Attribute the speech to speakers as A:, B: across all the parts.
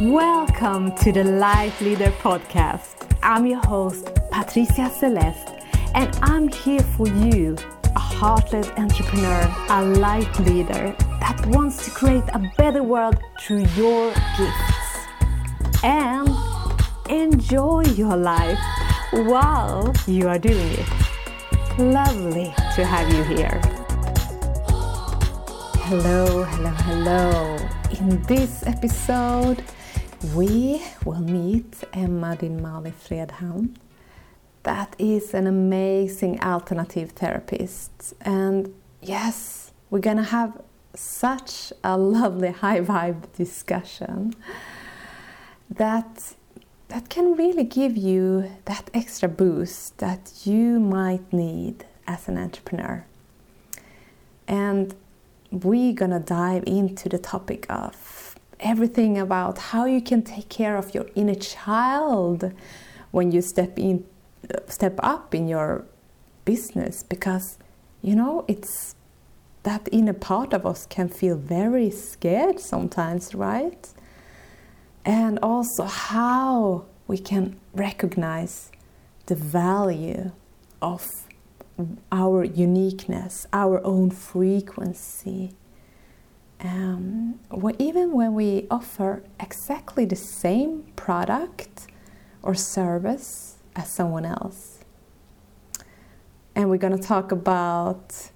A: Welcome to the Light Leader Podcast. I'm your host, Patricia Celeste, and I'm here for you, a heart-led entrepreneur, a light leader that wants to create a better world through your gifts. And enjoy your life while you are doing it. Lovely to have you here. Hello, hello, hello. In this episode, we will meet Emma Dinmali Fredhamn. That is an amazing alternative therapist. And yes, we're gonna have such a lovely high vibe discussion that that can really give you that extra boost that you might need as an entrepreneur. And we're gonna dive into the topic of everything about how you can take care of your inner child when you step in step up in your business because you know it's that inner part of us can feel very scared sometimes right? And also how we can recognize the value of our uniqueness our own frequency um, even when we offer exactly the same product or service as someone else. And we're going to talk about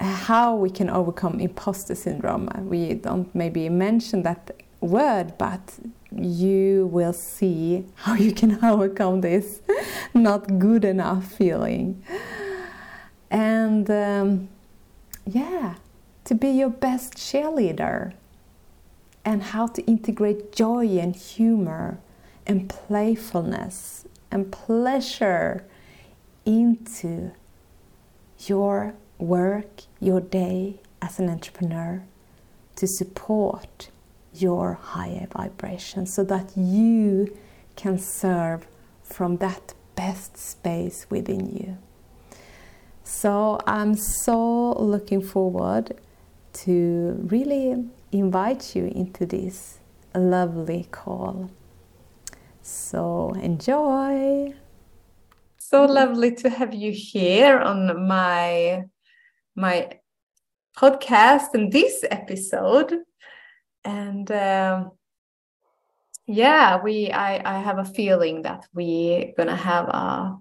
A: how we can overcome imposter syndrome. We don't maybe mention that word, but you will see how you can overcome this not good enough feeling. And um, yeah, to be your best cheerleader and how to integrate joy and humor and playfulness and pleasure into your work, your day as an entrepreneur to support your higher vibration so that you can serve from that best space within you. So I'm so looking forward to really invite you into this lovely call. So enjoy. So lovely to have you here on my my podcast and this episode. And um, yeah, we I, I have a feeling that we're gonna have a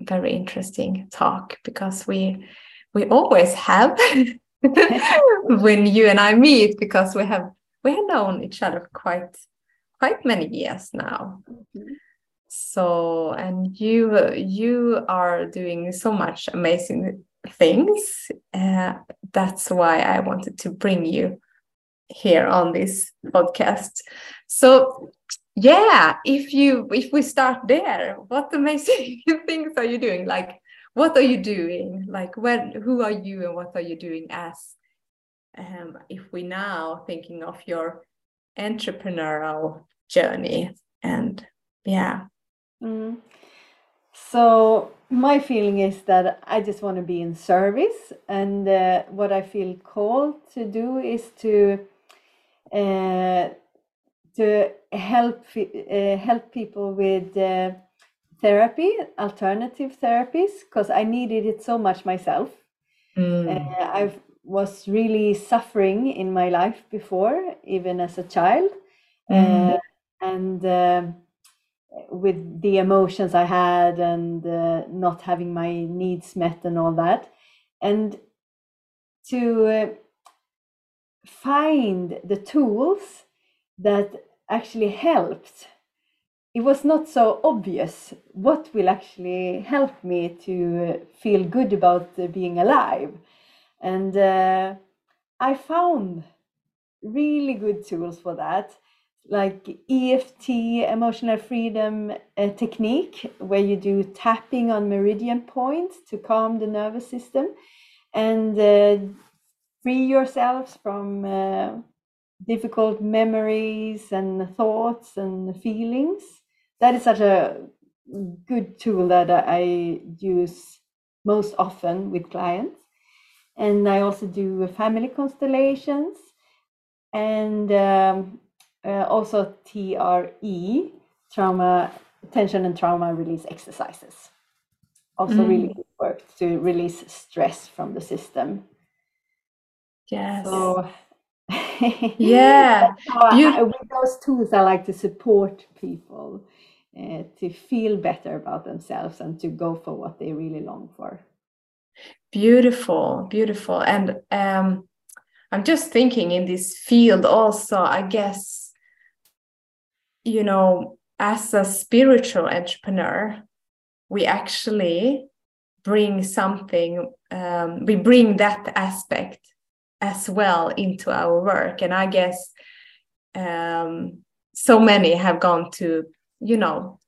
A: very interesting talk because we we always have when you and I meet because we have we have known each other quite quite many years now. Mm-hmm. So and you you are doing so much amazing things. Uh, that's why I wanted to bring you here on this podcast. So yeah, if you if we start there, what amazing things are you doing? Like what are you doing like when who are you and what are you doing as um, if we now thinking of your entrepreneurial journey and yeah
B: mm. so my feeling is that i just want to be in service and uh, what i feel called to do is to uh, to help uh, help people with uh, therapy, alternative therapies, because I needed it so much myself. Mm. Uh, I was really suffering in my life before, even as a child, mm. uh, and uh, with the emotions I had and uh, not having my needs met and all that, and to uh, find the tools that actually helped it was not so obvious what will actually help me to feel good about being alive. And uh, I found really good tools for that, like EFT, emotional freedom uh, technique, where you do tapping on meridian points to calm the nervous system and uh, free yourselves from uh, difficult memories and thoughts and feelings that is such a good tool that I use most often with clients. And I also do family constellations. And um, uh, also TRE, trauma, tension and trauma release exercises. Also, mm. really good work to release stress from the system.
A: Yes.
B: So,
A: yeah.
B: you... I, with those tools, I like to support people uh, to feel better about themselves and to go for what they really long for.
A: Beautiful, beautiful. And um, I'm just thinking in this field also, I guess, you know, as a spiritual entrepreneur, we actually bring something, um, we bring that aspect as well into our work. And I guess um, so many have gone to, you know,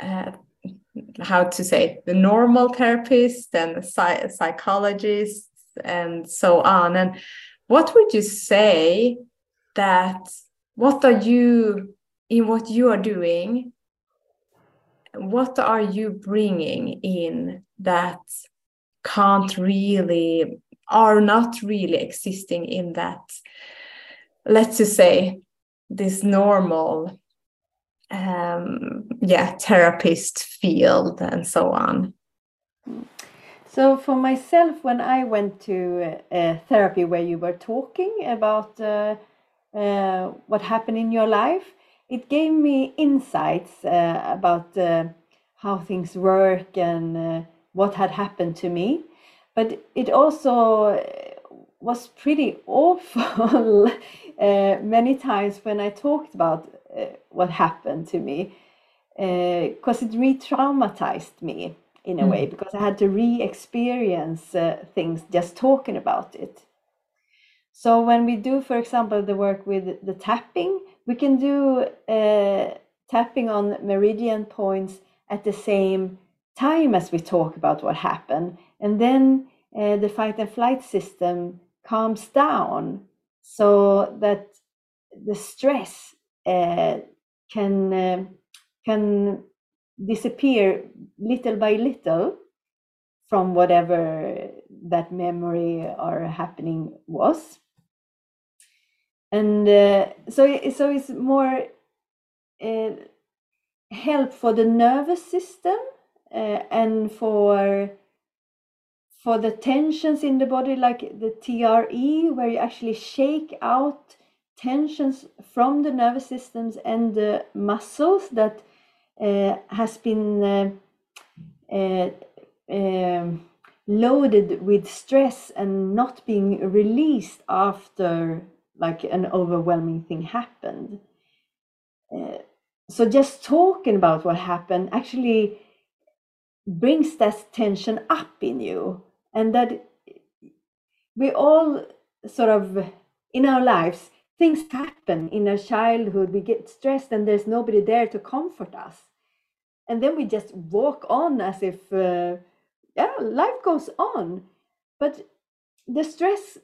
A: uh, how to say the normal therapist and psy- psychologists and so on. And what would you say that what are you in what you are doing what are you bringing in that can't really are not really existing in that let's just say this normal um, yeah therapist field and so on.
B: So for myself when i went to uh, therapy where you were talking about uh, uh, what happened in your life it gave me insights uh, about uh, how things work and uh, what had happened to me. But it also was pretty awful many times when i talked about uh, what happened to me because uh, it re-traumatized me in a mm. way because I had to re-experience uh, things just talking about it. So when we do, for example, the work with the tapping, we can do uh, tapping on meridian points at the same time as we talk about what happened, and then the fight and flight system calms down so that the stress can uh, can disappear little by little from whatever that memory or happening was. And uh, so so it's more uh, help for the nervous system uh, and for for the tensions in the body like the TRE where you actually shake out tensions from the nervous systems and the muscles that uh, has been uh, uh, um, loaded with stress and not being released after like an overwhelming thing happened. Uh, so just talking about what happened actually brings that tension up in you and that we all sort of in our lives things happen in our childhood we get stressed and there's nobody there to comfort us. And then we just walk on as if uh, yeah life goes on. But the stress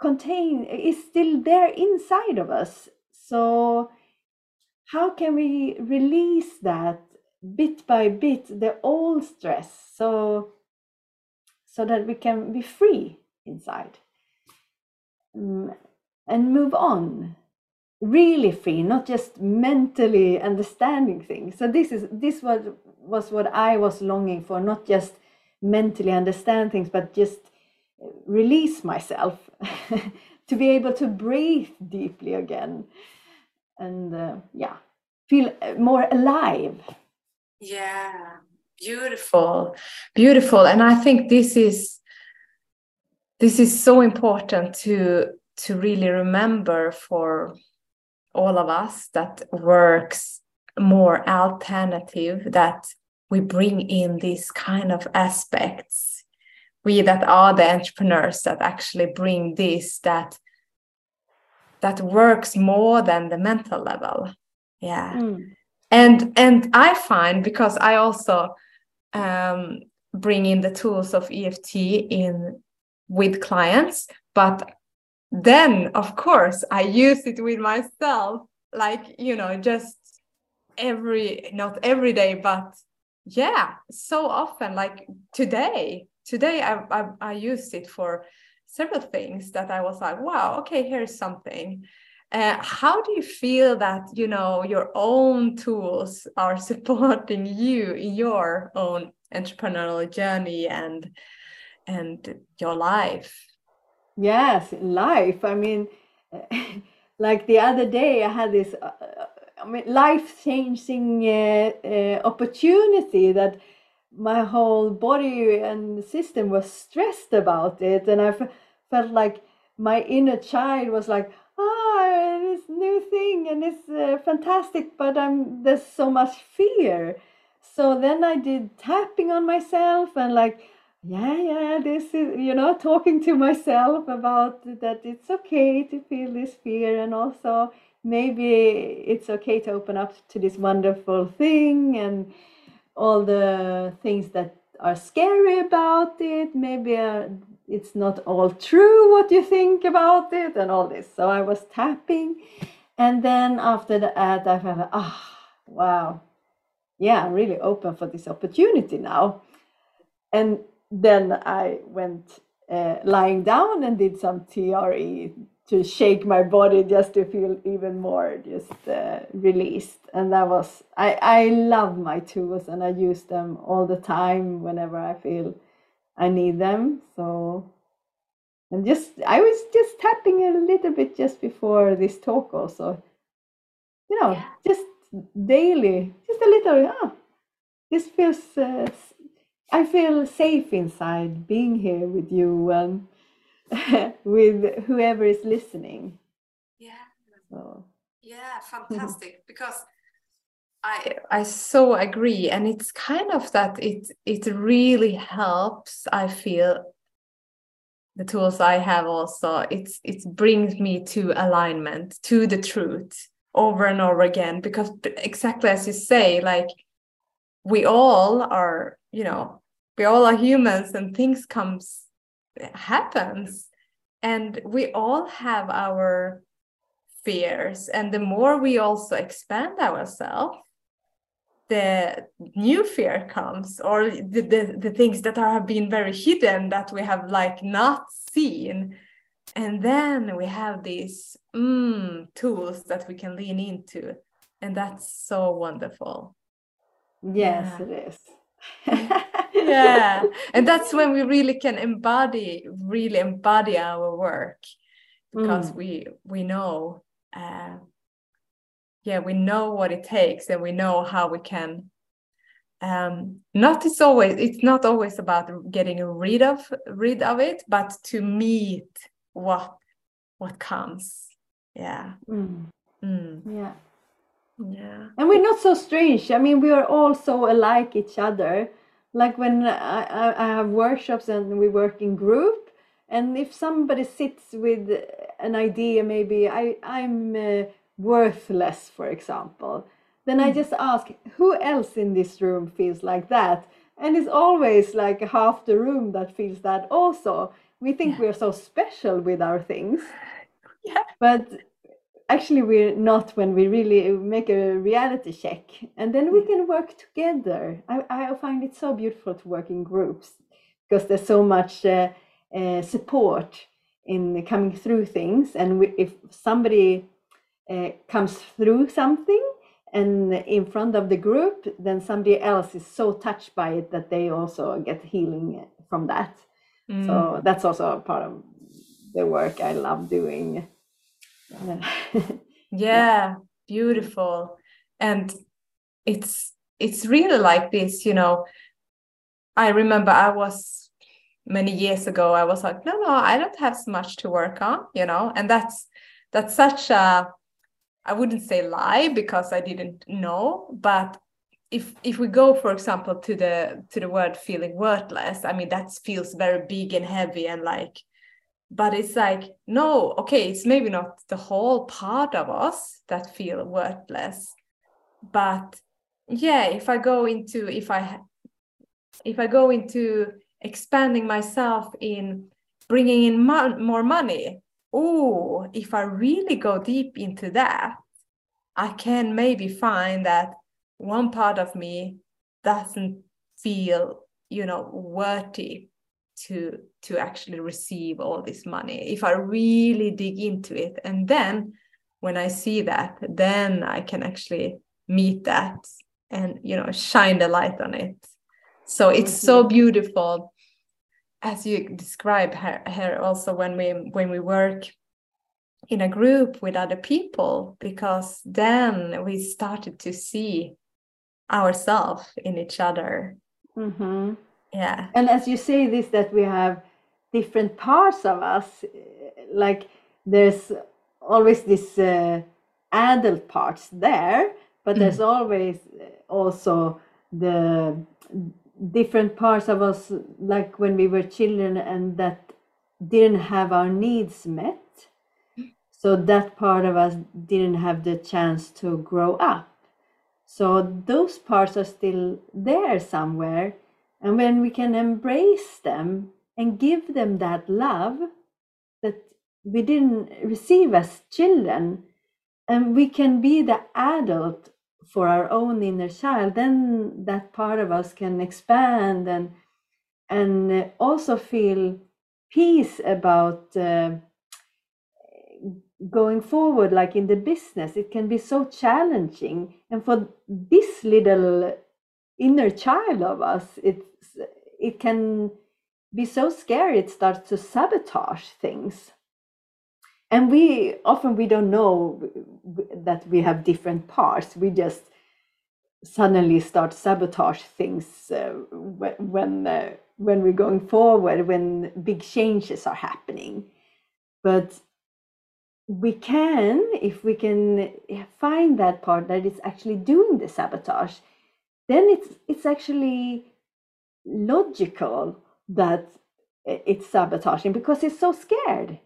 B: contain is still there inside of us. So how can we release that bit by bit the old stress so so that we can be free inside? Um, and move on. Really free not just mentally understanding things. So this is this was was what i was longing for not just mentally understand things but just release myself to be able to breathe deeply again. And uh, yeah feel more alive.
A: Yeah beautiful beautiful. And i think this is this is so important to to really remember for all of us that works more alternative that we bring in these kind of aspects. We that are the entrepreneurs that actually bring this that that works more than the mental level. Yeah. Mm. and and i find because i also um, bring in the tools of eft in with clients but then of course i use it with myself like you know just every not every day but yeah so often like today today i i, I used it for several things that i was like wow okay here's something. Uh, how do you feel that you know your own tools are supporting you in your own entrepreneurial journey and and your life
B: yes life i mean like the other day i had this uh, uh I mean, life changing uh, uh, opportunity that my whole body and system was stressed about it and I felt like my inner child was like ah this new thing and it's uh, fantastic but i'm there's so much fear. So then i did tapping on myself and like yeah yeah this is you know talking to myself about that it's okay to feel this fear and also maybe it's okay to open up to this wonderful thing and all the things that are scary about it. Maybe uh, it's not all true what you think about it and all this. So i was tapping and then after that i felt ah oh, wow. Yeah i'm really open for this opportunity now. And then i went uh, lying down and did some tre to shake my body just to feel even more just uh, released. And that was i i love my tools and i use them all the time whenever i feel i need them. So and just i was just tapping a little bit just before this talk also. You know yeah. just daily just a little ah this feels uh, i feel safe inside being here with you and with whoever is listening.
A: Yeah. So. Yeah, fantastic. because I I so agree, and it's kind of that it it really helps. I feel the tools I have also it's it brings me to alignment to the truth over and over again because exactly as you say like we all are you know we all are humans and things comes happens. And we all have our fears. And the more we also expand ourselves the new fear comes or the, the, the things that are, have been very hidden that we have like not seen. And then we have these mm, tools that we can lean into. And that's so wonderful.
B: Yes yeah. it is
A: yeah. And that's when we really can embody really embody our work because mm. we we know uh, yeah we know what it takes and we know how we can um not it's always it's not always about getting rid of rid of it but to meet what what comes. Yeah.
B: Mm.
A: Mm.
B: yeah.
A: Yeah.
B: And we're not so strange. I mean we are all so alike each other like when I, I have workshops and we work in group and if somebody sits with an idea maybe i i'm uh, worthless for example then i hmm. just ask who else in this room feels like that and it's always like half the room that feels that also we think yeah. we're so special with our things
A: yeah
B: but actually we're not when we really make a reality check and then we mm. can work together i, I find it so beautiful to work in groups because there's so much uh, uh, support in coming through things and we, if somebody uh, comes through something and in front of the group then somebody else is so touched by it that they also get healing from that mm. so that's also part of the work i love doing
A: yeah. beautiful. And it's it's really like this you know. I remember i was many years ago i was like no no i don't have so much to work on you know? And that's that's such a i wouldn't say lie because i didn't know but if if we go for example to the to the word feeling worthless i mean that feels very big and heavy and like but it's like no okay it's maybe not the whole part of us that feel worthless but yeah if i go into if i if i go into expanding myself in bringing in mo- more money oh if i really go deep into that i can maybe find that one part of me doesn't feel you know worthy to to actually receive all this money if i really dig into it and then when i see that then i can actually meet that and you know shine the light on it so it's mm-hmm. so beautiful as you describe her, here also when we when we work in a group with other people because then we started to see ourselves in each other
B: mm-hmm.
A: Yeah.
B: And as you say this that we have different parts of us like there's always this uh, adult parts there but there's mm. always also the different parts of us like when we were children and that didn't have our needs met. So that part of us didn't have the chance to grow up. So those parts are still there somewhere and when we can embrace them and give them that love that we didn't receive as children and we can be the adult for our own inner child then that part of us can expand and and also feel peace about uh, going forward like in the business. It can be so challenging. And for this little inner child of us it's it can be so scary it starts to sabotage things. And we often we don't know that we have different parts. We just suddenly start sabotage things uh, when uh, when we're going forward when big changes are happening. But we can if we can find that part that is actually doing the sabotage then it's it's actually logical that it's sabotaging because it's so scared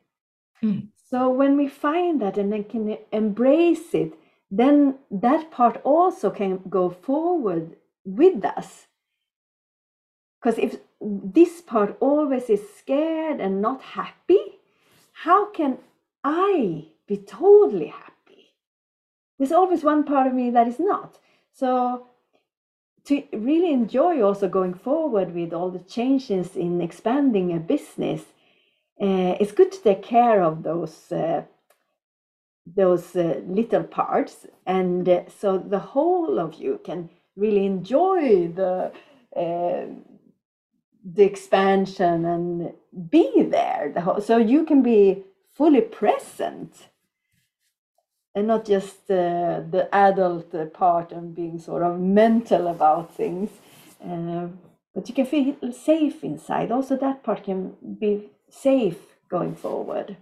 B: mm. so when we find that and then can embrace it then that part also can go forward with us because if this part always is scared and not happy how can I be totally happy? There's always one part of me that is not. So, to really enjoy also going forward with all the changes in expanding a business, uh, it's good to take care of those uh, those uh, little parts, and uh, so the whole of you can really enjoy the uh, the expansion and be there. The whole, so you can be fully present and not just uh, the adult part and being sort of mental about things. Uh, but you can feel safe inside. Also, that part can be safe going forward.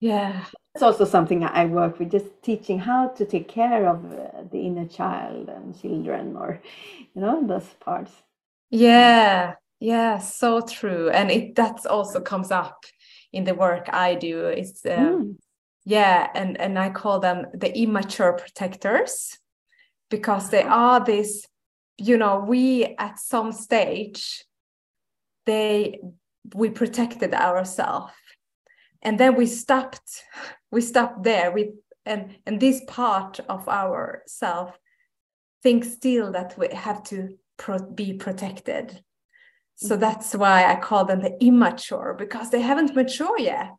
A: Yeah.
B: It's also something I work with, just teaching how to take care of uh, the inner child and children, or, you know, those parts.
A: Yeah, yeah, so true. And it that also comes up in the work I do. It's um, mm. Yeah, and and I call them the immature protectors because they are this. You know, we at some stage they we protected ourselves and then we stopped we stopped there we and and this part of our self thinks still that we have to pro- be protected so mm-hmm. that's why I call them the immature because they haven't mature yet.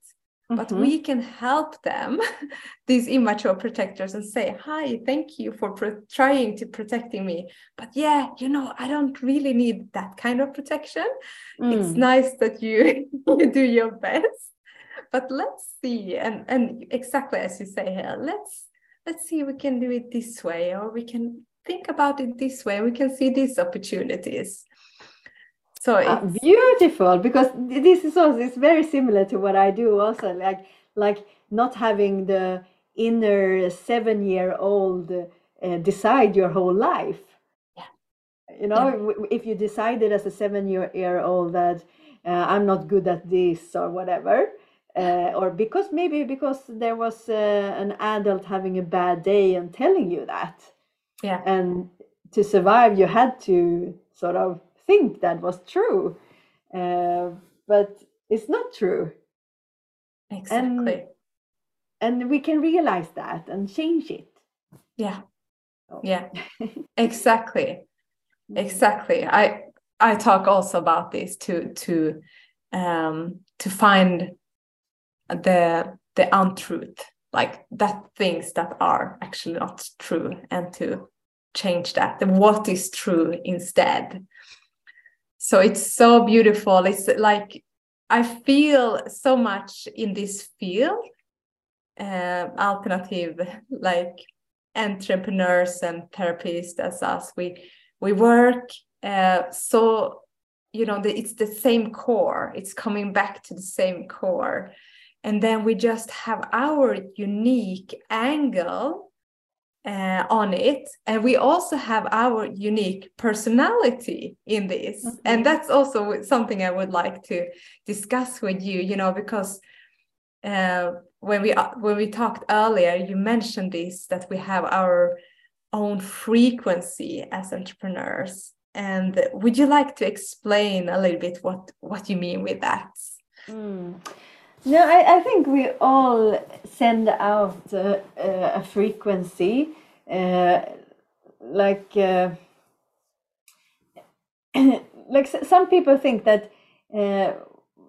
A: Mm-hmm. But we can help them, these immature protectors, and say, Hi, thank you for pro- trying to protecting me. But yeah, you know, I don't really need that kind of protection. Mm. It's nice that you, you do your best. But let's see. And and exactly as you say here, let's let's see we can do it this way, or we can think about it this way. We can see these opportunities
B: so uh, beautiful because this is also it's very similar to what I do also like like not having the inner seven year old uh, decide your whole life.
A: Yeah.
B: You know, yeah. if you decided as a seven year, year old that uh, I'm not good at this or whatever, uh, or because maybe because there was uh, an adult having a bad day and telling you that.
A: Yeah.
B: And to survive, you had to sort of think that was true uh, but it's not true.
A: Exactly.
B: And, and we can realize that and change it.
A: Yeah. Oh. yeah. Exactly. Exactly. I i talk also about this to to um to find the the untruth like that things that are actually not true and to change that. And what is true instead so it's so beautiful. It's like i feel so much in this field uh, alternative like entrepreneurs and therapists as us. We we work uh, so you know the, it's the same core. It's coming back to the same core. And then we just have our unique angle uh, on it and we also have our unique personality in this mm-hmm. and that's also something i would like to discuss with you you know because uh, when we uh, when we talked earlier you mentioned this that we have our own frequency as entrepreneurs and would you like to explain a little bit what what you mean with that
B: mm. No I, I think we all send out uh, uh, a frequency uh, like uh, like some people think that uh,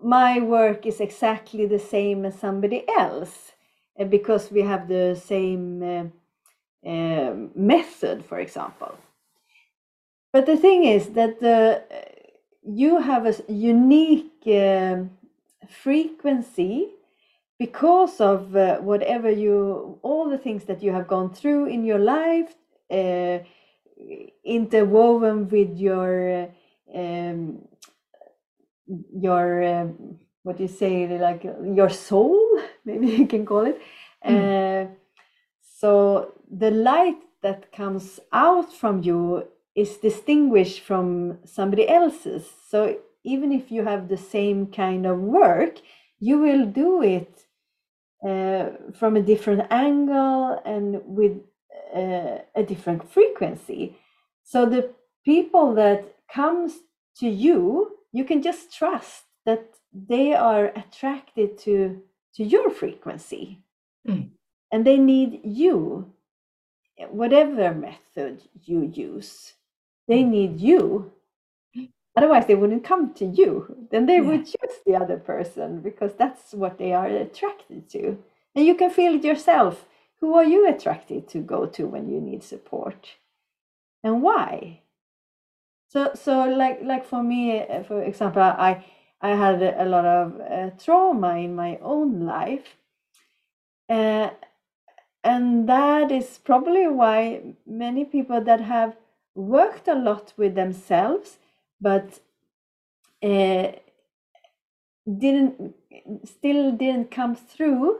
B: my work is exactly the same as somebody else because we have the same method for example. But the thing is that you have a unique frequency because of uh, whatever you, all the things that you have gone through in your life, uh, interwoven with your, um, your, um, what do you say, like your soul, maybe you can call it. Mm. so the light that comes out from you is distinguished from somebody else's. So even if you have the same kind of work, you will do it uh, from a different angle and with uh, a different frequency. So the people that comes to you, you can just trust that they are attracted to to your frequency, mm. and they need you, whatever method you use they need you otherwise they wouldn't come to you. Then they yeah. would choose the other person because that's what they are attracted to. And you can feel it yourself. Who are you attracted to go to when you need support? And why? So so like like for me uh, for example i i had a lot of uh, trauma in my own life. Uh, and that is probably why many people that have worked a lot with themselves, but uh, didn't still didn't come through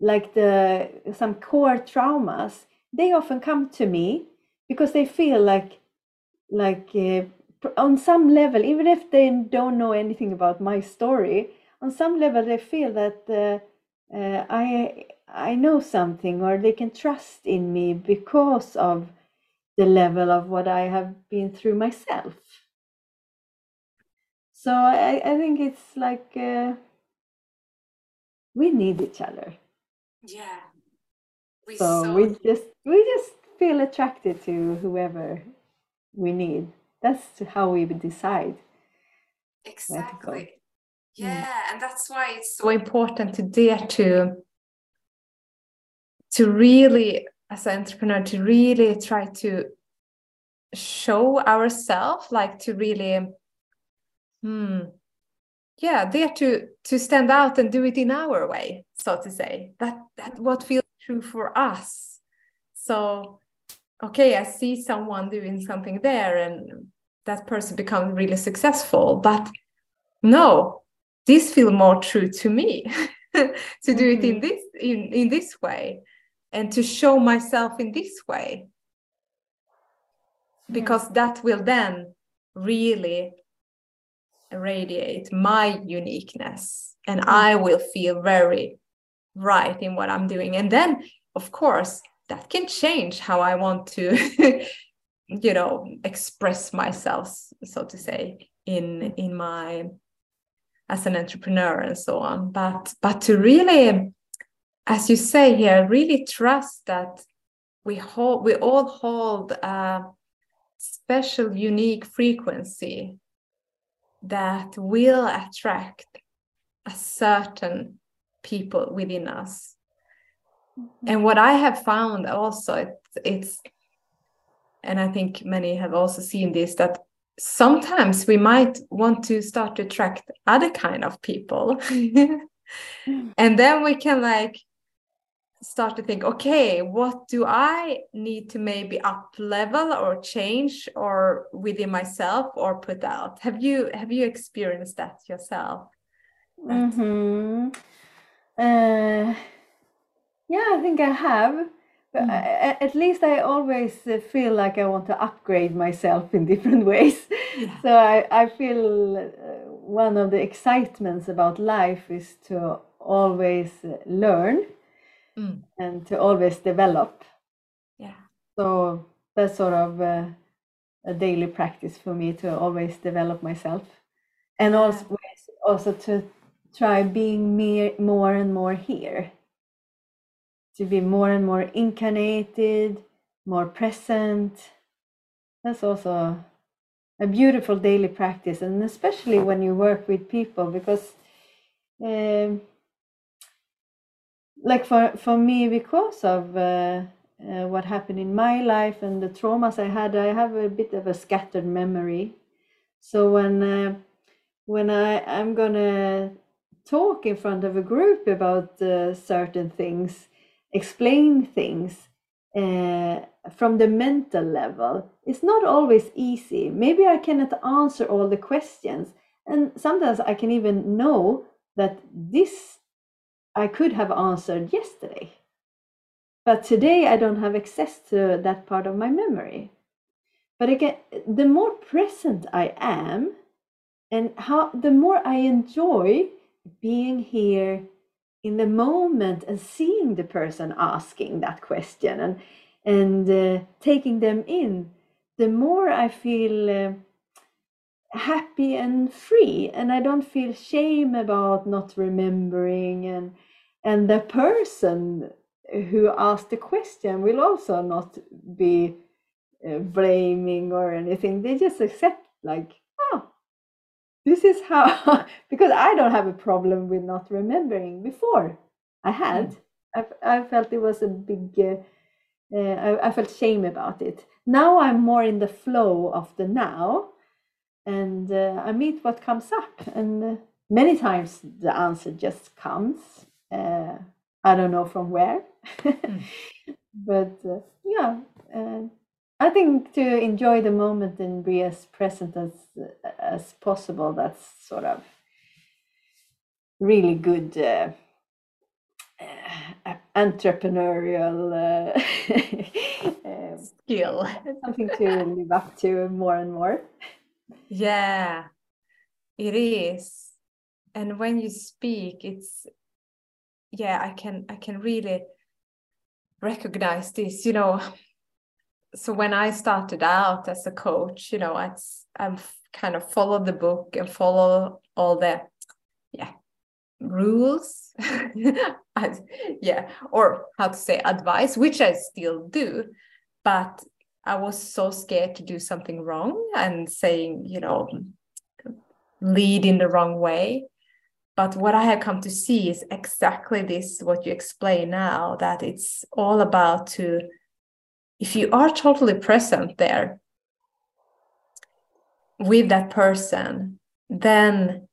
B: like the some core traumas. They often come to me because they feel like like uh, on some level, even if they don't know anything about my story, on some level they feel that uh, uh, I I know something or they can trust in me because of the level of what I have been through myself. So I, I think it's like uh, we need each other.
A: Yeah.
B: We so, so we just we just feel attracted to whoever we need. That's how we decide.
A: Exactly. Mm. Yeah, mm. and that's why it's so important to dare to to really as an entrepreneur to really try to show ourselves like to really hmm yeah there to to stand out and do it in our way so to say that that what feels true for us so okay i see someone doing something there and that person becomes really successful but no this feels more true to me to do mm-hmm. it in mm-hmm. this in in this way and to show myself in this way because that will then really radiate my uniqueness and mm-hmm. i will feel very right in what i'm doing and then of course that can change how i want to you know express myself so to say in in my as an entrepreneur and so on but but to really as you say here, really trust that we hold, we all hold a special, unique frequency that will attract a certain people within us. Mm-hmm. and what i have found also it's, it's and i think many have also seen this that sometimes we might want to start to attract other kind of people. Mm-hmm. And then we can like start to think okay what do i need to maybe up level or change or within myself or put out have you have you experienced that yourself
B: mm-hmm. uh, yeah i think i have but mm. I, at least i always uh, feel like i want to upgrade myself in different ways yeah. so I, I feel uh, one of the excitements about life is to always uh, learn mm. and to always develop.
A: Yeah.
B: So that's sort of a, a daily practice for me to always develop myself, and yeah. also also to try being me, more and more here. To be more and more incarnated, more present. That's also a beautiful daily practice, and especially when you work with people, because um, like for for me because of uh, uh, what happened in my life and the traumas I had, I have a bit of a scattered memory. So when uh, when I I'm gonna talk in front of a group about uh, certain things, explain things uh, from the mental level, it's not always easy. Maybe I cannot answer all the questions, and sometimes I can even know that this I could have answered yesterday. But today I don't have access to that part of my memory. But again, the more present I am, and how the more I enjoy being here in the moment and seeing the person asking that question and and uh, taking them in, the more I feel uh, happy and free and i don't feel shame about not remembering and and the person who asked the question will also not be uh, blaming or anything. They just accept like oh this is how because i don't have a problem with not remembering. Before i had. Mm. I, I felt it was a big uh, uh, I, I felt shame about it. Now i'm more in the flow of the now and uh, I meet what comes up. And uh, many times the answer just comes. Uh, I don't know from where, mm. but uh, yeah, uh, I think to enjoy the moment and be as present as as possible. That's sort of really good. Uh, entrepreneurial
A: um, skill
B: something to live up to more and more
A: yeah, it is. And when you speak, it's yeah, I can I can really recognize this, you know. So when I started out as a coach, you know, I I've kind of followed the book and follow all the yeah rules yeah or how to say advice which i still do but I was so scared to do something wrong and saying, you know, lead in the wrong way. But what I have come to see is exactly this, what you explain now, that it's all about to, if you are totally present there with that person, then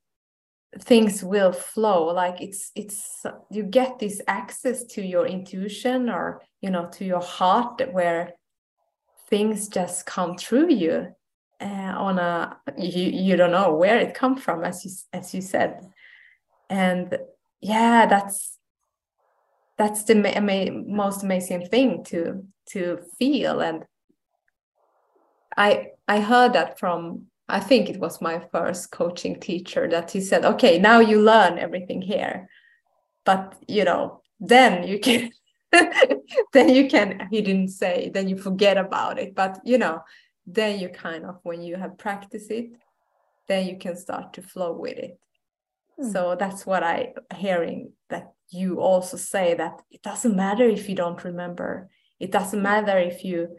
A: things will flow like it's it's you get this access to your intuition or you know to your heart where things just come through you uh, on a you you don't know where it come from as you as you said. And yeah that's that's the ama- most amazing thing to to feel. And i i heard that from i think it was my first coaching teacher that he said okay now you learn everything here. But you know then you can then you can he didn't say then you forget about it. But you know then you kind of when you have practiced it then you can start to flow with it. Mm. so that's what i hearing that you also say that it doesn't matter if you don't remember. It doesn't matter if you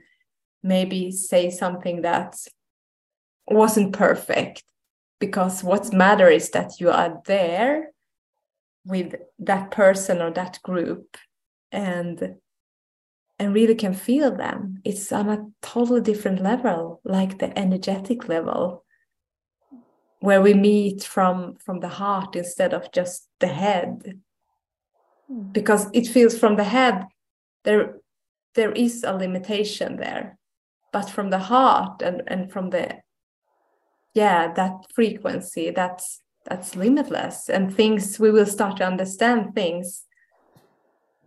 A: maybe say something that wasn't perfect. Because what's matter is that you are there with that person or that group. And and really can feel them. It's on a totally different level like the energetic level where we meet from from the heart instead of just the head. Hmm. because it feels from the head there there is a limitation there. But from the heart and and from the yeah that frequency that's that's limitless. And things we will start to understand things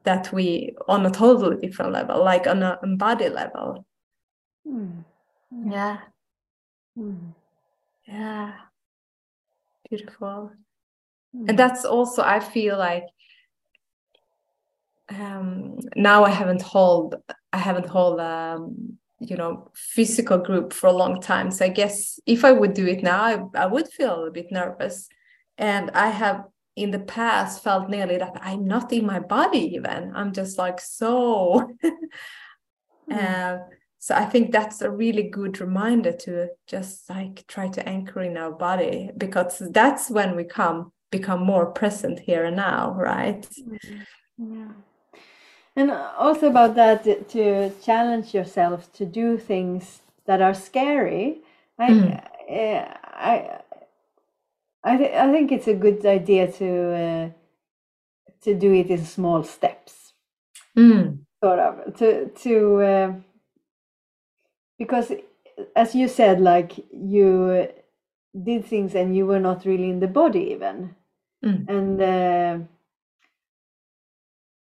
A: that we on a totally different level like on a body level mm. yeah mm. yeah beautiful mm. and that's also i feel like um, now i haven't hold i haven't hold um, you know physical group for a long time so i guess if i would do it now i, I would feel a little bit nervous and i have in the past felt nearly that i'm not in my body even. I'm just like so. Mm. uh, so i think that's a really good reminder to just like try to anchor in our body because that's when we come become more present here and now right?
B: Yeah. And also about that to challenge yourself to do things that are scary i mm. i I, th- I think it's a good idea to uh, to do it in small steps
A: mm.
B: sort of to to uh, because as you said like you did things and you were not really in the body even
A: mm.
B: and uh,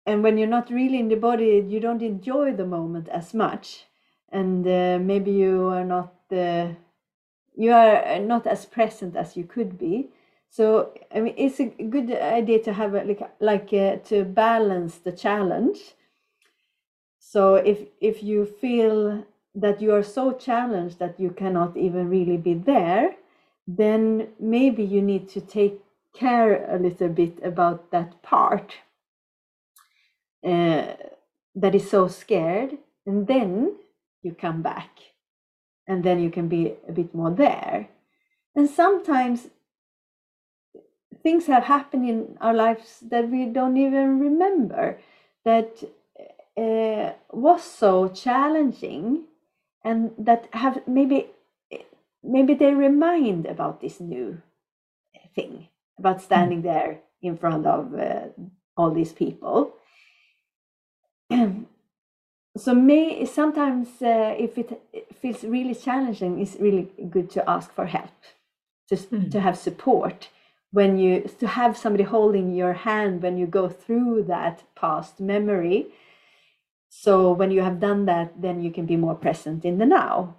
B: and when you're not really in the body you don't enjoy the moment as much and uh, maybe you are not uh, you are not as present as you could be. So i mean it's a good idea to have a, like like uh, to balance the challenge. So if if you feel that you are so challenged that you cannot even really be there then maybe you need to take care a little bit about that part uh, that is so scared and then you come back and then you can be a bit more there. And sometimes things have happened in our lives that we don't even remember that uh, was so challenging and that have maybe maybe they remind about this new thing about standing there in front of uh, all these people so may sometimes uh, if it feels really challenging it's really good to ask for help. Just mm. to have support. When you to have somebody holding your hand when you go through that past memory. So when you have done that then you can be more present in the now.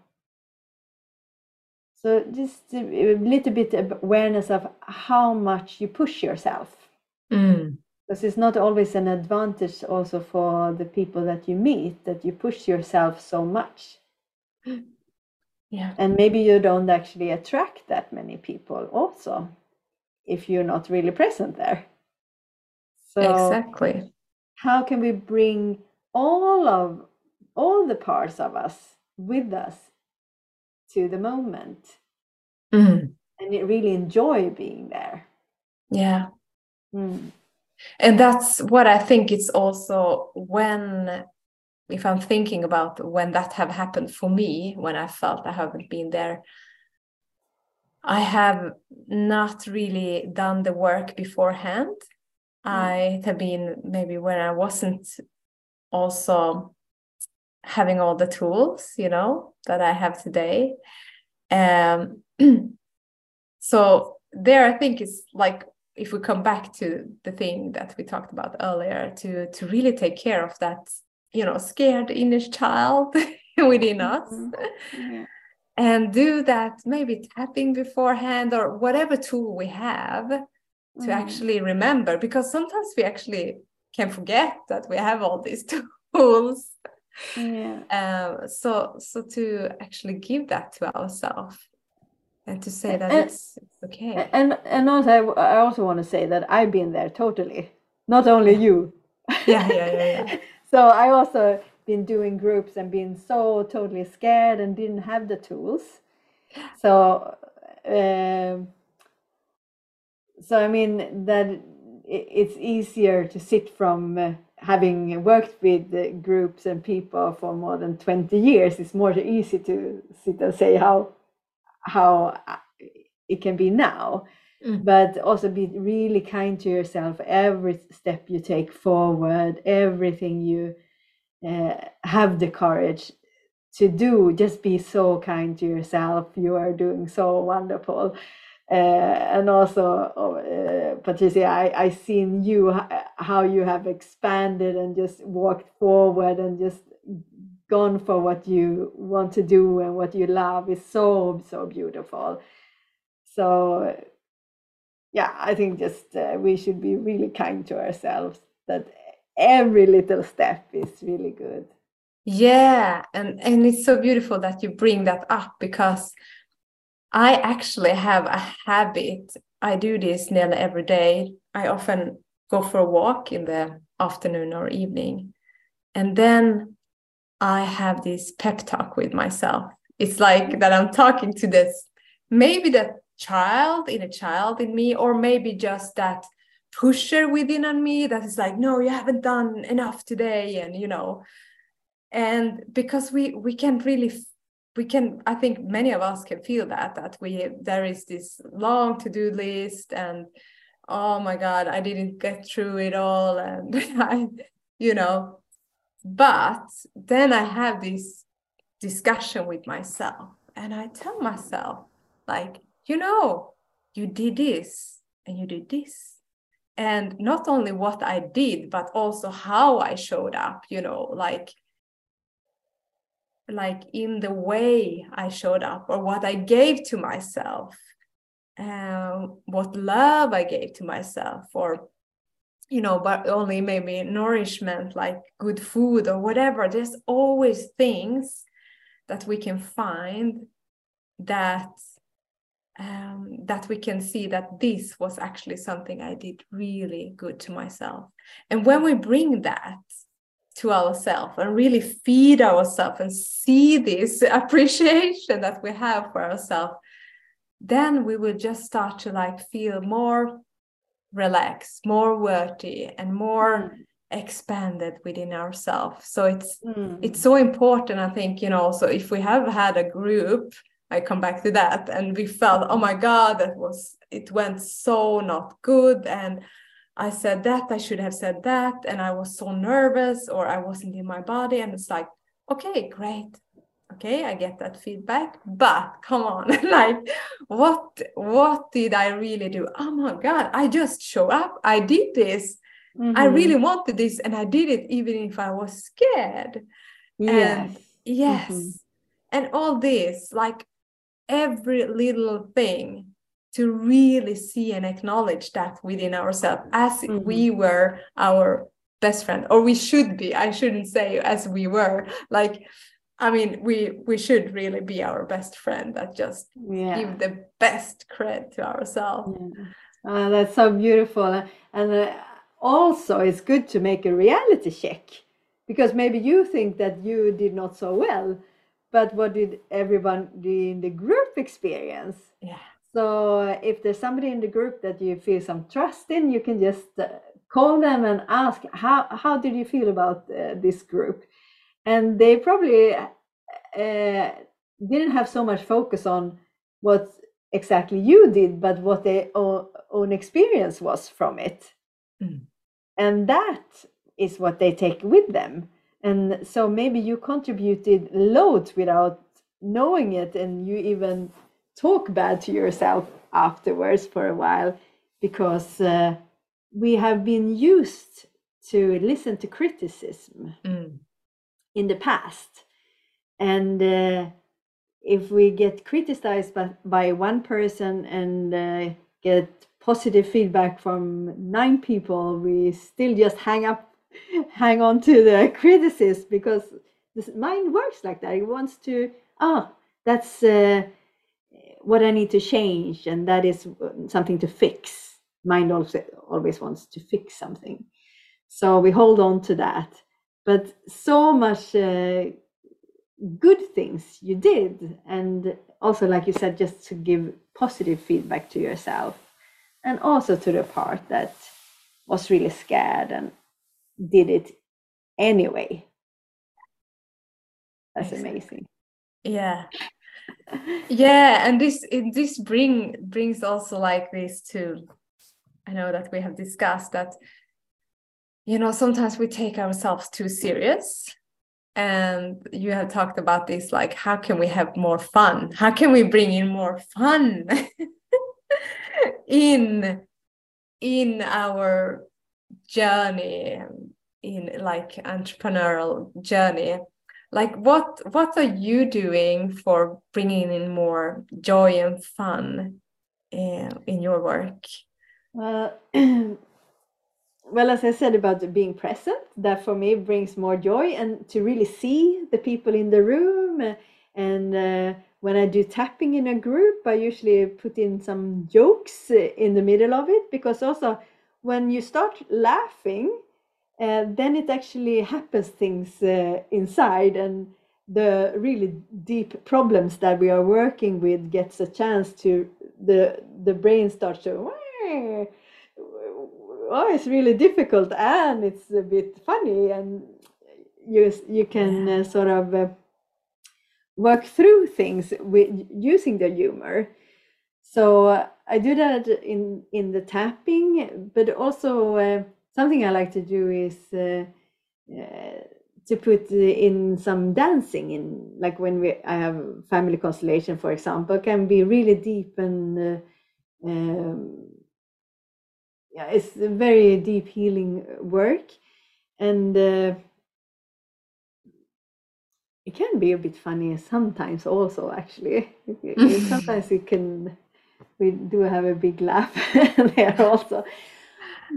B: So just a little bit of awareness of how much you push yourself.
A: Mm
B: because it's not always an advantage also for the people that you meet that you push yourself so much.
A: Yeah.
B: And maybe you don't actually attract that many people also if you're not really present there.
A: So exactly.
B: how can we bring all of all the parts of us with us to the moment?
A: Mm.
B: and really enjoy being there.
A: Yeah.
B: Mm
A: and that's what i think it's also when if i'm thinking about when that have happened for me when i felt i haven't been there i have not really done the work beforehand mm. i have been maybe when i wasn't also having all the tools you know that i have today um so there i think it's like if we come back to the thing that we talked about earlier to to really take care of that you know scared inner child within mm-hmm. us yeah. and do that maybe tapping beforehand or whatever tool we have to mm. actually remember because sometimes we actually can forget that we have all these tools
B: yeah.
A: Uh, so so to actually give that to ourselves and to say that and, it's, it's okay.
B: and and also I, also want to say that i've been there totally. Not only you.
A: Yeah yeah yeah, yeah.
B: so i also been doing groups and been so totally scared and didn't have the tools. So um, so i mean that it's easier to sit from uh, having worked with uh, groups and people for more than 20 years, it's more easy to sit and say how how uh, it can be now.
A: Mm.
B: But also be really kind to yourself every step you take forward, everything you uh, have the courage to do. Just be so kind to yourself. You are doing so wonderful. Uh, and also, oh, uh, Patricia, I, I seen you how you have expanded and just walked forward and just gone for what you want to do and what you love is so so beautiful. So, yeah, I think just uh, we should be really kind to ourselves. That every little step is really good.
A: Yeah, and and it's so beautiful that you bring that up because I actually have a habit. I do this nearly every day. I often go for a walk in the afternoon or evening. And then I have this pep talk with myself. It's like that I'm talking to this, maybe that child in a child in me, or maybe just that pusher within on me that is like, no, you haven't done enough today. And, you know, and because we we can really we can i think many of us can feel that that we there is this long to-do list and oh my god i didn't get through it all and i you know but then i have this discussion with myself and i tell myself like you know you did this and you did this. And not only what i did but also how i showed up you know like like in the way I showed up or what I gave to myself, um, what love I gave to myself, or you know, but only maybe nourishment like good food or whatever. There's always things that we can find that um, that we can see that this was actually something I did really good to myself. And when we bring that to ourselves and really feed ourselves and see this appreciation that we have for ourselves then we will just start to like feel more relaxed more worthy and more
B: Mm.
A: expanded within ourselves so it's
B: Mm.
A: it's so important i think you know so if we have had a group i come back to that and we felt oh my god that was it went so not good and i said that i should have said that and i was so nervous or i wasn't in my body and it's like okay great okay i get that feedback but come on like what what did i really do oh my god i just show up i did this i
B: Mhm.
A: really wanted this and i did it even if i was scared
B: yes.
A: Yes.
B: Mhm.
A: And all this, like every little thing to really see and acknowledge that within ourselves as if we were our best friend or we should be i shouldn't say as we were like i mean we we should really be our best friend that just
B: yeah.
A: give the best credit to ourselves
B: Yeah. Uh, that's so beautiful. And uh, also, it's good to make a reality check because maybe you think that you did not so well, but what did everyone in the group experience?
A: yeah
B: So, uh, if there's somebody in the group that you feel some trust in, you can just uh, call them and ask, How, how did you feel about uh, this group? And they probably uh, didn't have so much focus on what exactly you did, but what their own, own experience was from it.
A: Mm.
B: And that is what they take with them. And so maybe you contributed loads without knowing it, and you even talk bad to yourself afterwards for a while because uh, we have been used to listen to criticism
A: Mm.
B: In the past. And uh, if we get criticized by, by one person and uh, get positive feedback from nine people, we still just hang up, hang on to the criticism because the mind works like that. It wants to, ah, that's uh, what I need to change, and that is something to fix. Mind also always wants to fix something. So we hold on to that. But so much uh, good things you did and also like you said just to give positive feedback to yourself and also to the part that was really scared and did it anyway. That's amazing.
A: yeah yeah and this it, this bring brings also like this to i know that we have discussed that you know sometimes we take ourselves too serious. And you have talked about this like how can we have more fun? How can we bring in more fun in in our journey in like entrepreneurial journey? Like what what are you doing for bringing in more joy and fun uh, in your work?
B: Well, well, as I said about being present, that for me brings more joy and to really see the people in the room. And uh, when I do tapping in a group, I usually put in some jokes in the middle of it because also when you start laughing, uh, then it actually happens things uh, inside and the really deep problems that we are working with gets a chance to the the brain starts to oh it's really difficult and it's a bit funny and you you can uh, sort of uh, work through things with using the humor. So uh, i do that in in the tapping but also uh, something i like to do is uh, uh, to put in some dancing in like when we i have family constellation for example can be really deep and uh, um, yeah it's a very deep healing work and uh, it can be a bit funny sometimes also actually. Sometimes it can we do have a big laugh there also.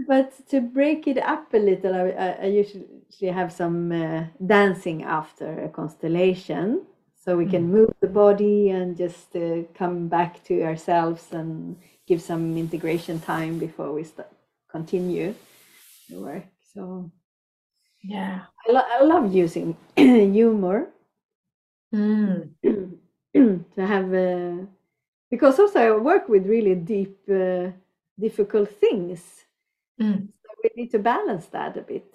B: But to break it up a little i, I, I usually have some uh, dancing after a constellation. So we can move the body and just uh, come back to ourselves and give some integration time before we start, continue the work so
A: yeah
B: I, lo- I love using humor
A: mm.
B: to have uh, because also I work with really deep, uh, difficult things.
A: Mm.
B: So we need to balance that a bit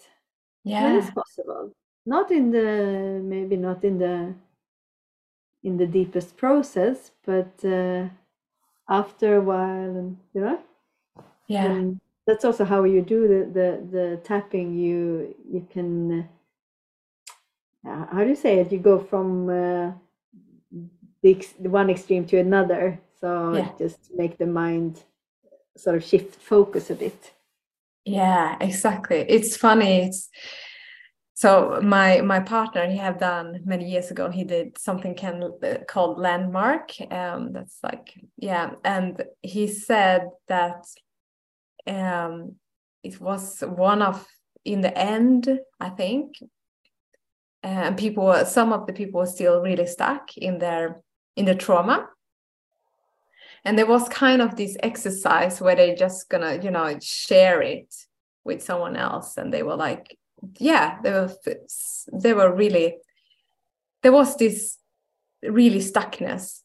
B: when
A: yeah
B: it's possible. Not in the maybe not in the in the deepest process, but uh, after a while, and you know,
A: yeah
B: and that's also how you do the the, the tapping. You you can uh, how do you say it? You go from uh, the, ex- one extreme to another. So
A: Yeah.
B: just make the mind sort of shift focus a bit.
A: Yeah, exactly. It's funny. It's so my my partner he have done many years ago. He did something can uh, called landmark. Um, that's like yeah, and he said that um, it was one of in the end. I think, and people were some of the people were still really stuck in their in the trauma. And there was kind of this exercise where they just gonna, you know, share it with someone else and they were like yeah they were they were really there was this really stuckness.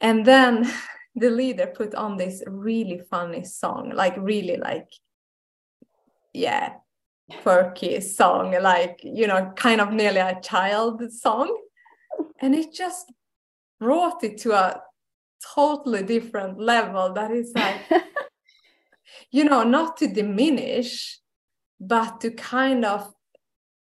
A: And then the leader put on this really funny song like really like yeah quirky song like you know kind of nearly a child song. And it just brought it to a totally different level that is like you know, not to diminish, but to kind of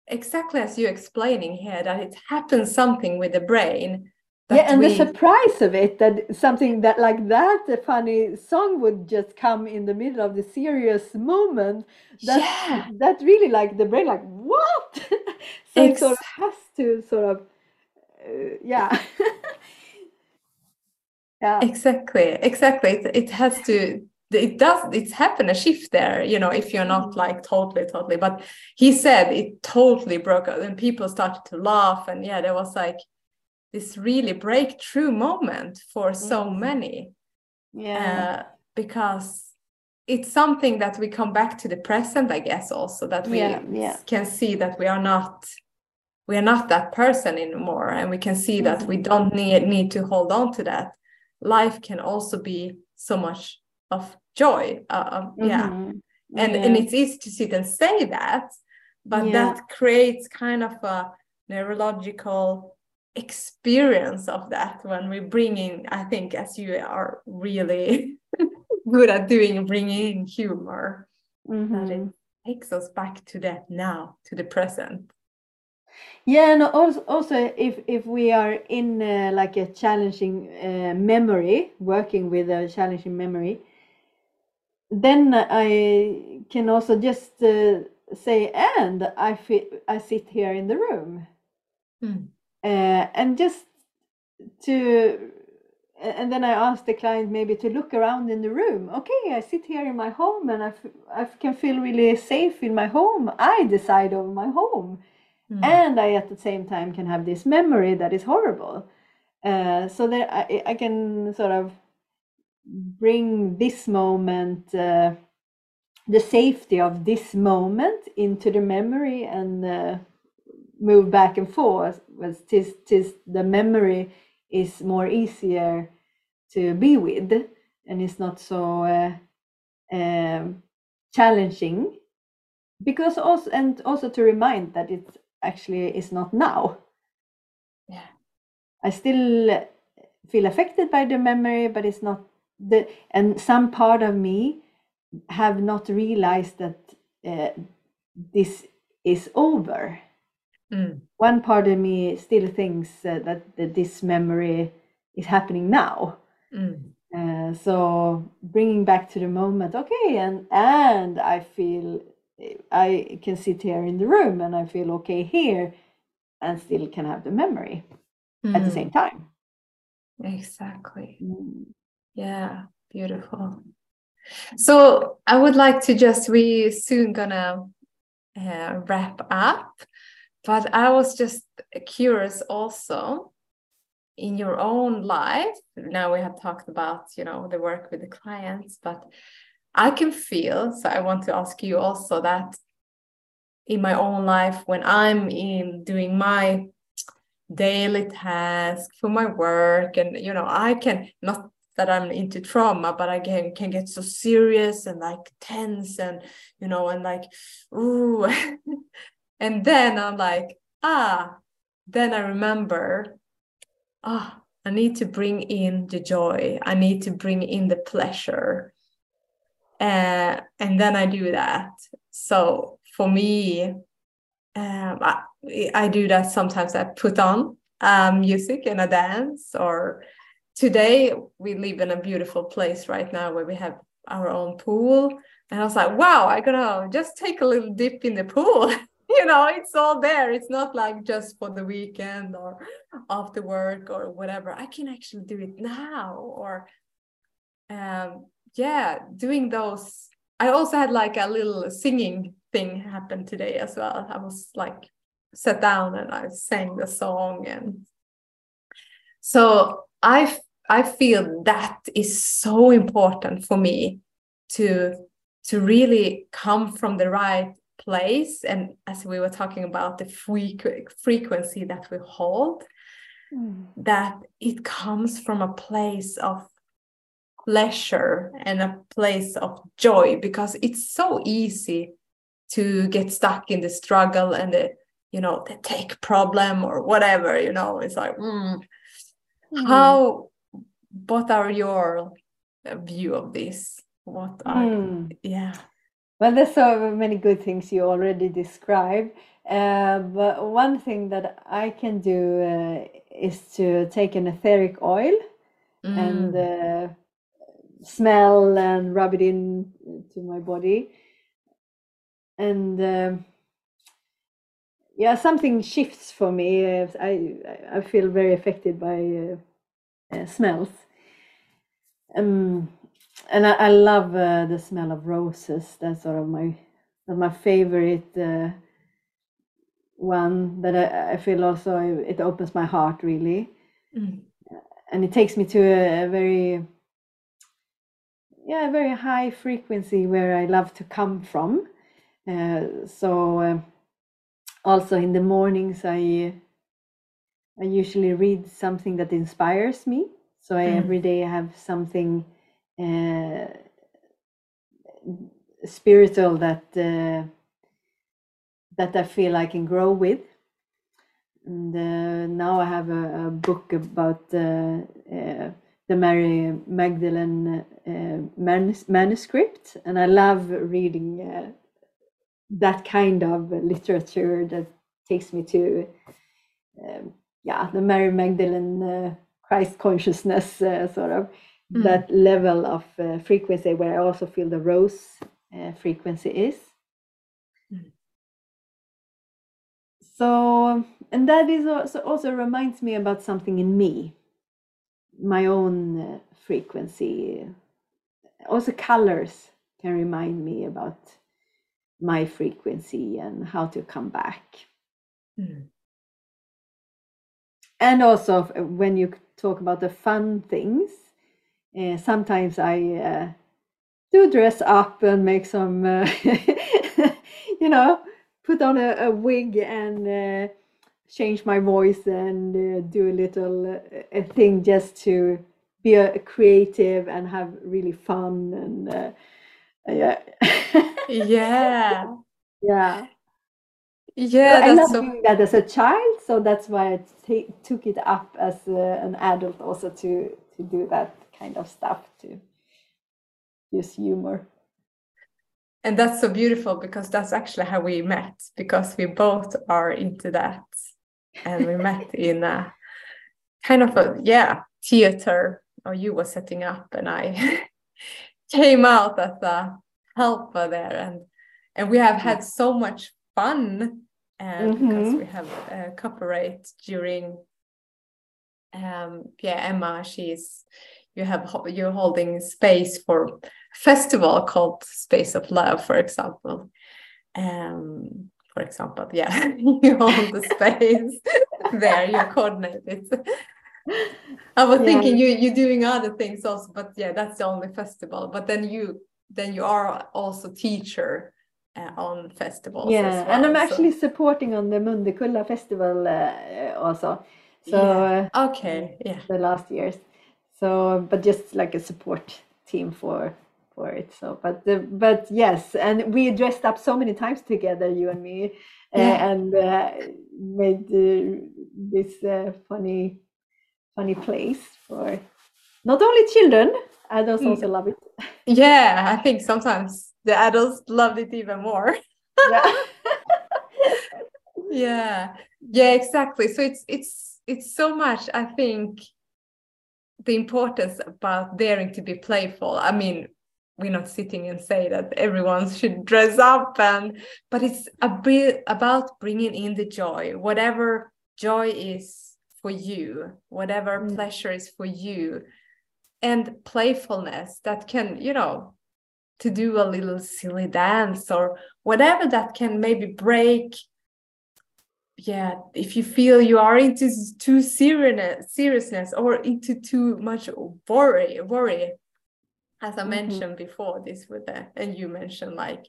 A: exactly as you're explaining here, that it happens something with the brain.
B: yeah, and the surprise of it that something that like that, a funny song would just come in the middle of the serious moment. That
A: yeah,
B: that really like the brain like what? so it sort of has to sort of uh, yeah. yeah.
A: exactly, exactly. It, it has to. It does. It's happened a shift there. You know, if you're not like totally, totally. But he said it totally broke out, and people started to laugh, and yeah, there was like this really breakthrough moment for so
B: Mm.
A: many.
B: Yeah.
A: uh, because it's something that we come back to the present i guess also that we
B: Yeah, yeah.
A: can see that we are not we are not that person anymore and we can see that
B: Mm-hmm.
A: we don't need need to hold on to that life can also be so much of joy uh, um, yeah
B: Mhm.
A: and
B: Yeah.
A: and it's easy to sit and say that but
B: Yeah.
A: that creates kind of a neurological experience of that when we bring in i think as you are really good at doing bringing in humor that it takes us back to that now to the present
B: Yeah, and also, also if if we are in uh, like a challenging uh, memory, working with a challenging memory, then I can also just uh, say, and I fit, I sit here in the room,
A: Mm.
B: uh, and just to, and then I ask the client maybe to look around in the room. Okay, I sit here in my home, and I, f- I can feel really safe in my home. I decide over my home
A: Mm.
B: and I at the same time can have this memory that is horrible. Uh, so that I, I can sort of bring this moment, uh, the safety of this moment into the memory and uh, move back and forth. Was tis, tis the memory is more easier to be with and it's not so uh, um, challenging because also and also to remind that it actually is not now
A: Yeah.
B: i still feel affected by the memory but it's not the and some part of me have not realized that uh, this is over
A: Mm.
B: one part of me still thinks uh, that, that this memory is happening now
A: Mm.
B: uh, so bringing back to the moment okay and and i feel i can sit here in the room and i feel okay here and still can have the memory at the
A: Mm.
B: same time
A: exactly
B: Mm.
A: Yeah, beautiful. So I would like to just, we soon gonna uh, wrap up, but I was just curious also in your own life. Now we have talked about, you know, the work with the clients, but I can feel, so I want to ask you also that in my own life, when I'm in doing my daily task for my work and you know i can not that i'm into trauma but i can can get so serious and like tense and you know and like ooh and then i'm like ah then i remember ah i need to bring in the joy i need to bring in the pleasure uh, and then i do that so for me um, I, I do that sometimes. I put on um, music and I dance. Or today we live in a beautiful place right now where we have our own pool. And I was like, wow, I gotta just take a little dip in the pool. you know, it's all there. It's not like just for the weekend or after work or whatever. I can actually do it now. Or um, yeah, doing those. I also had like a little singing thing happen today as well. I was like sat down and I sang the song and so I I feel that is so important for me to to really come from the right place and as we were talking about the frequ- frequency that we hold that it comes from a place of pleasure and a place of joy because it's so easy to get stuck in the struggle and the you know the take problem or whatever you know it's like mm. how what are your uh, view of this what are
B: Mm.
A: yeah
B: Well, there's so many good things you already described. Uh, but one thing that I can do uh, is to take an etheric oil and
A: Mm.
B: uh, smell and rub it in to my body. And um, yeah, something shifts for me. I I feel very affected by uh, uh, smells. Um, and I, I love uh, the smell of roses. That's sort of my my favorite uh, one. That I, I feel also it opens my heart really,
A: Mm.
B: and it takes me to a, a very yeah a very high frequency where I love to come from. Uh, so uh, also in the mornings I I usually read something that inspires me. So I,
A: Mm.
B: every day I have something uh, spiritual that uh, that I feel I can grow with. And uh, now I have a, a book about uh, uh, the Mary Magdalene uh, manus- manuscript, and I love reading uh, that kind of literature that takes me to, um, yeah, the Mary Magdalene uh, Christ consciousness, uh, sort of
A: Mm.
B: that level of uh, frequency where I also feel the rose uh, frequency is.
A: Mm.
B: So, and that is also also reminds me about something in me, my own uh, frequency. Also, colors can remind me about my frequency and how to come back.
A: Mm.
B: And also, when you talk about the fun things, uh, sometimes I uh, do dress up and make some, uh, you know, put on a, a wig and uh, change my voice and uh, do a little uh, a thing just to be a creative and have really fun and uh, yeah,
A: Yeah.
B: Yeah.
A: Yeah,
B: I love
A: so
B: doing that as a child, so that's why I took it up as uh, an adult also to to do that kind of stuff to use humor.
A: and that's so beautiful because that's actually how we met because we both are into that and we met in a kind of a yeah theater or you were setting up and i came out as a helper there and and we have had so much fun and because
B: Mhm.
A: we have uh, cooperate during um yeah emma she's you have you're holding space for festival called Space of Love, for example. Um, for example, yeah, you hold the space there, you coordinate it. I was
B: Yeah.
A: thinking you you're doing other things also, but yeah, that's the only festival. But then you then you are also teacher uh, on festivals.
B: yeah,
A: as
B: and I'm
A: so-
B: actually supporting on the Mundekulla festival uh, also. So
A: Yeah.
B: uh,
A: okay, yeah,
B: the last years. So, but just like a support team for for it. So, but the, but yes, and we dressed up so many times together, you and me,
A: Yeah.
B: and uh, made this uh, funny funny place for not only children. Adults
A: Mm.
B: also love it.
A: yeah. I think sometimes the adults loved it even more.
B: Yeah.
A: yeah yeah exactly so it's it's it's so much i think the importance about daring to be playful i mean we're not sitting and say that everyone should dress up and but it's a bit about bringing in the joy whatever joy is for you whatever
B: Mm.
A: pleasure is for you and playfulness that can you know to do a little silly dance or whatever that can maybe break. Yeah if you feel you are into too seriousness seriousness or into too much worry worry. As i
B: Mhm.
A: mentioned before this with the and you mentioned like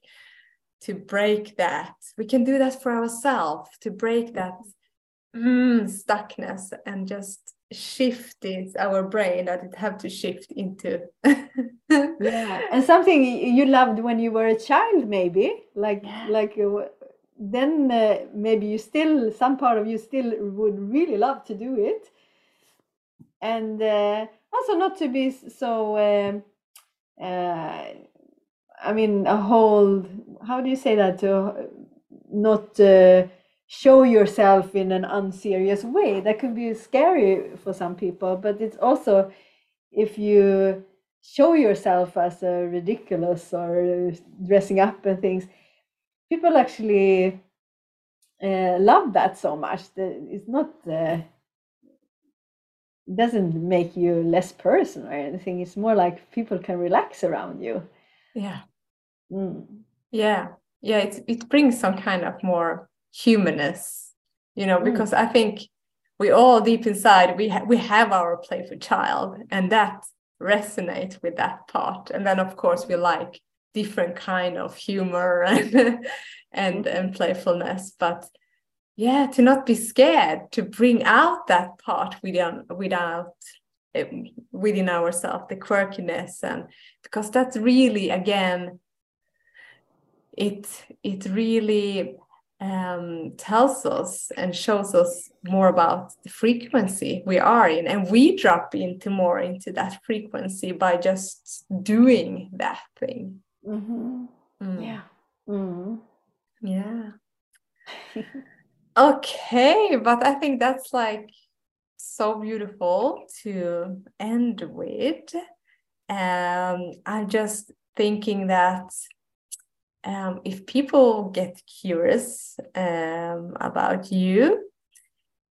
A: to break that. We can do that for ourselves to break that mm, stuckness and just shift our brain that it have to shift into.
B: Yeah and something you loved when you were a child maybe like
A: Yeah.
B: like uh, then uh, maybe you still some part of you still would really love to do it. And uh, also not to be so um, uh, i mean a whole how do you say that? To not uh, show yourself in an unserious way. That can be scary for some people but it's also if you show yourself as a ridiculous or dressing up and things people actually uh, love that so much that it's not uh, it doesn't make you less person or anything. It's more like people can relax around you.
A: Yeah.
B: Mm.
A: yeah. Yeah it, it brings some kind of more humanness you know
B: Mm.
A: because i think we all deep inside we ha- we have our playful child and that resonates with that part. And then of course we like different kind of humor and and and playfulness. But yeah to not be scared to bring out that part within without it, within ourselves the quirkiness. And because that's really again it it really um, tells us and shows us more about the frequency we are in and we drop into more into that frequency by just doing that thing
B: Mm-hmm.
A: Mm.
B: Yeah. Mm.
A: yeah okay but i think that's like so beautiful to end with um i'm just thinking that um, if people get curious um, about you,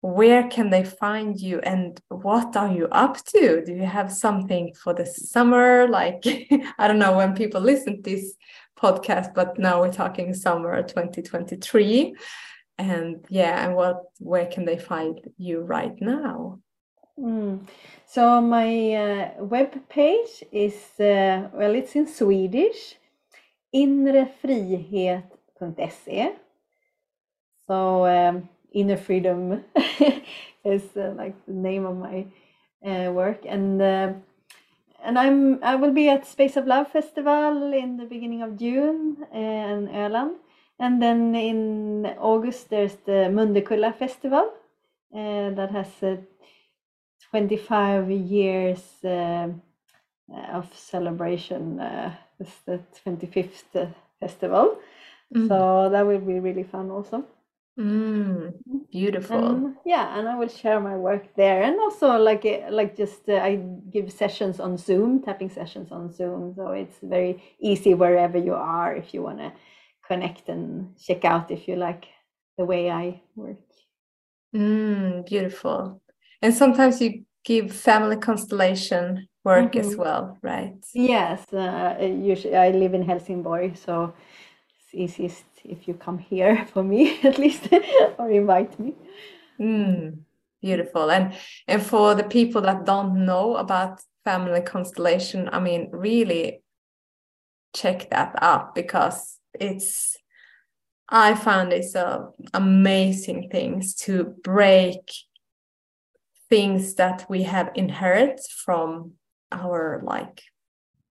A: where can they find you and what are you up to? Do you have something for the summer? Like, I don't know when people listen to this podcast, but now we're talking summer 2023. And yeah, and what where can they find you right now?
B: Mm. So my uh, web page is uh, well, it's in Swedish, inrefrihet.se. So um, inner freedom is uh, like the name of my uh, work, and uh, and I'm I will be at Space of Love Festival in the beginning of June uh, in Öland, and then in August there's the Mundekulla Festival uh, that has uh, 25 years of celebration. Uh, it's the 25th festival,
A: Mm.
B: so that will be really fun also.
A: Mm, beautiful.
B: And yeah, and I will share my work there, and also like uh, like just uh, I give sessions on Zoom, tapping sessions on Zoom, so it's very easy wherever you are if you want to connect and check out if you like the way I work.
A: Mm, beautiful. And sometimes you give family constellation work as
B: Mhm.
A: well, right?
B: Yes, uh, usually I live in Helsingborg, so it's easiest if you come here for me at least or invite me.
A: Mm, beautiful. And and for the people that don't know about family constellation, I mean, really check that out because it's I found it's a amazing things to break things that we have inherited from our like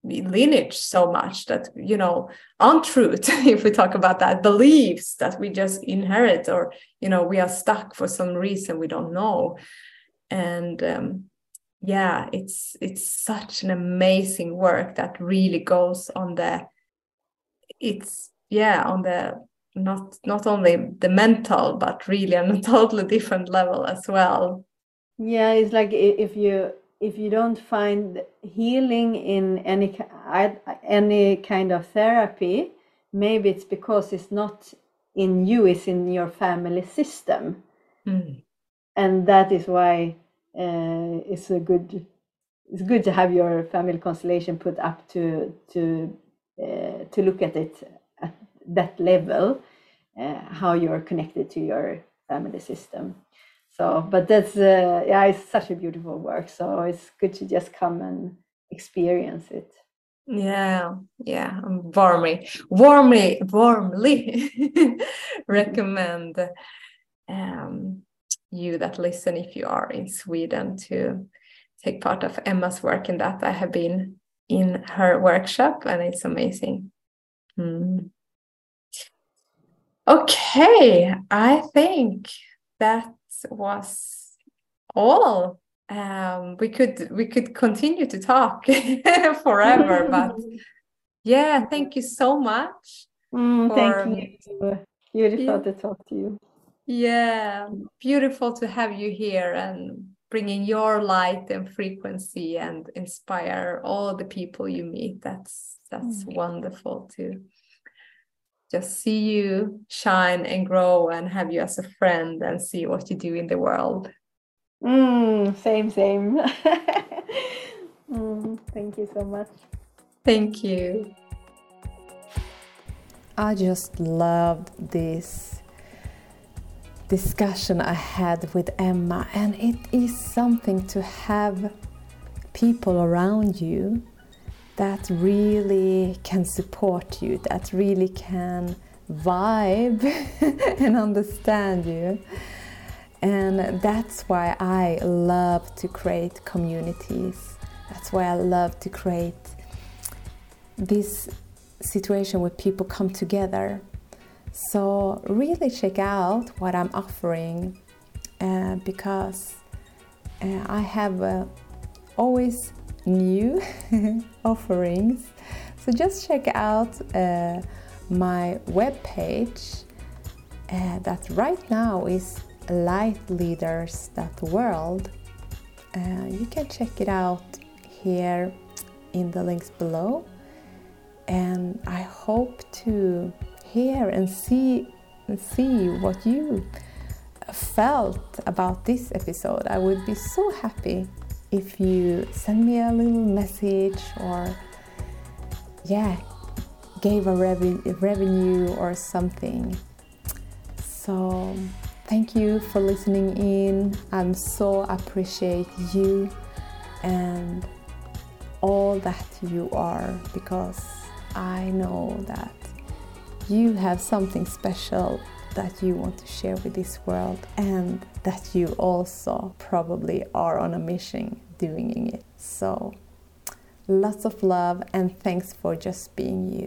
A: lineage so much that you know untruth if we talk about that beliefs that we just inherit or you know we are stuck for some reason we don't know. And um, yeah it's it's such an amazing work that really goes on the it's yeah on the not not only the mental but really on a totally different level as well.
B: Yeah, it's like if you if you don't find healing in any any kind of therapy, maybe it's because it's not in you; it's in your family system,
A: Mm.
B: and that is why uh, it's a good it's good to have your family constellation put up to to uh, to look at it at that level, uh, how you're connected to your family system. So, but that's uh, yeah, it's such a beautiful work. So it's good to just come and experience it.
A: Yeah, yeah, warmly, warmly, warmly recommend um, you that listen if you are in Sweden to take part of Emma's work in that. I have been in her workshop and it's amazing. Mm. Okay, I think that was all. Um, we could we could continue to talk forever, but yeah, thank you so much.
B: Mm,
A: for-
B: thank you. Beautiful
A: Yeah.
B: to talk to you.
A: Yeah, beautiful to have you here and bringing your light and frequency and inspire all the people you meet. That's that's wonderful to just see you shine and grow and have you as a friend and see what you do in the world.
B: Mm, same, same. mm, thank you so much.
A: Thank you.
C: I just loved this discussion I had with Emma, and it is something to have people around you that really can support you, that really can vibe and understand you. And that's why I love to create communities. That's why I love to create this situation where people come together
A: So, really check out what I'm offering uh, because uh, I have uh, always new offerings. So, just check out uh, my webpage uh, that right now is lightleaders.world. Uh, you can check it out here in the links below. And I hope to hear and see see what you felt about this episode. I would be so happy if you send me a little message or yeah, gave a rev- revenue or something. So thank you for listening in. I'm so appreciate you and all that you are because I know that you have something special that you want to share with this world and that you also probably are on a mission doing it. So, lots of love and thanks for just being you.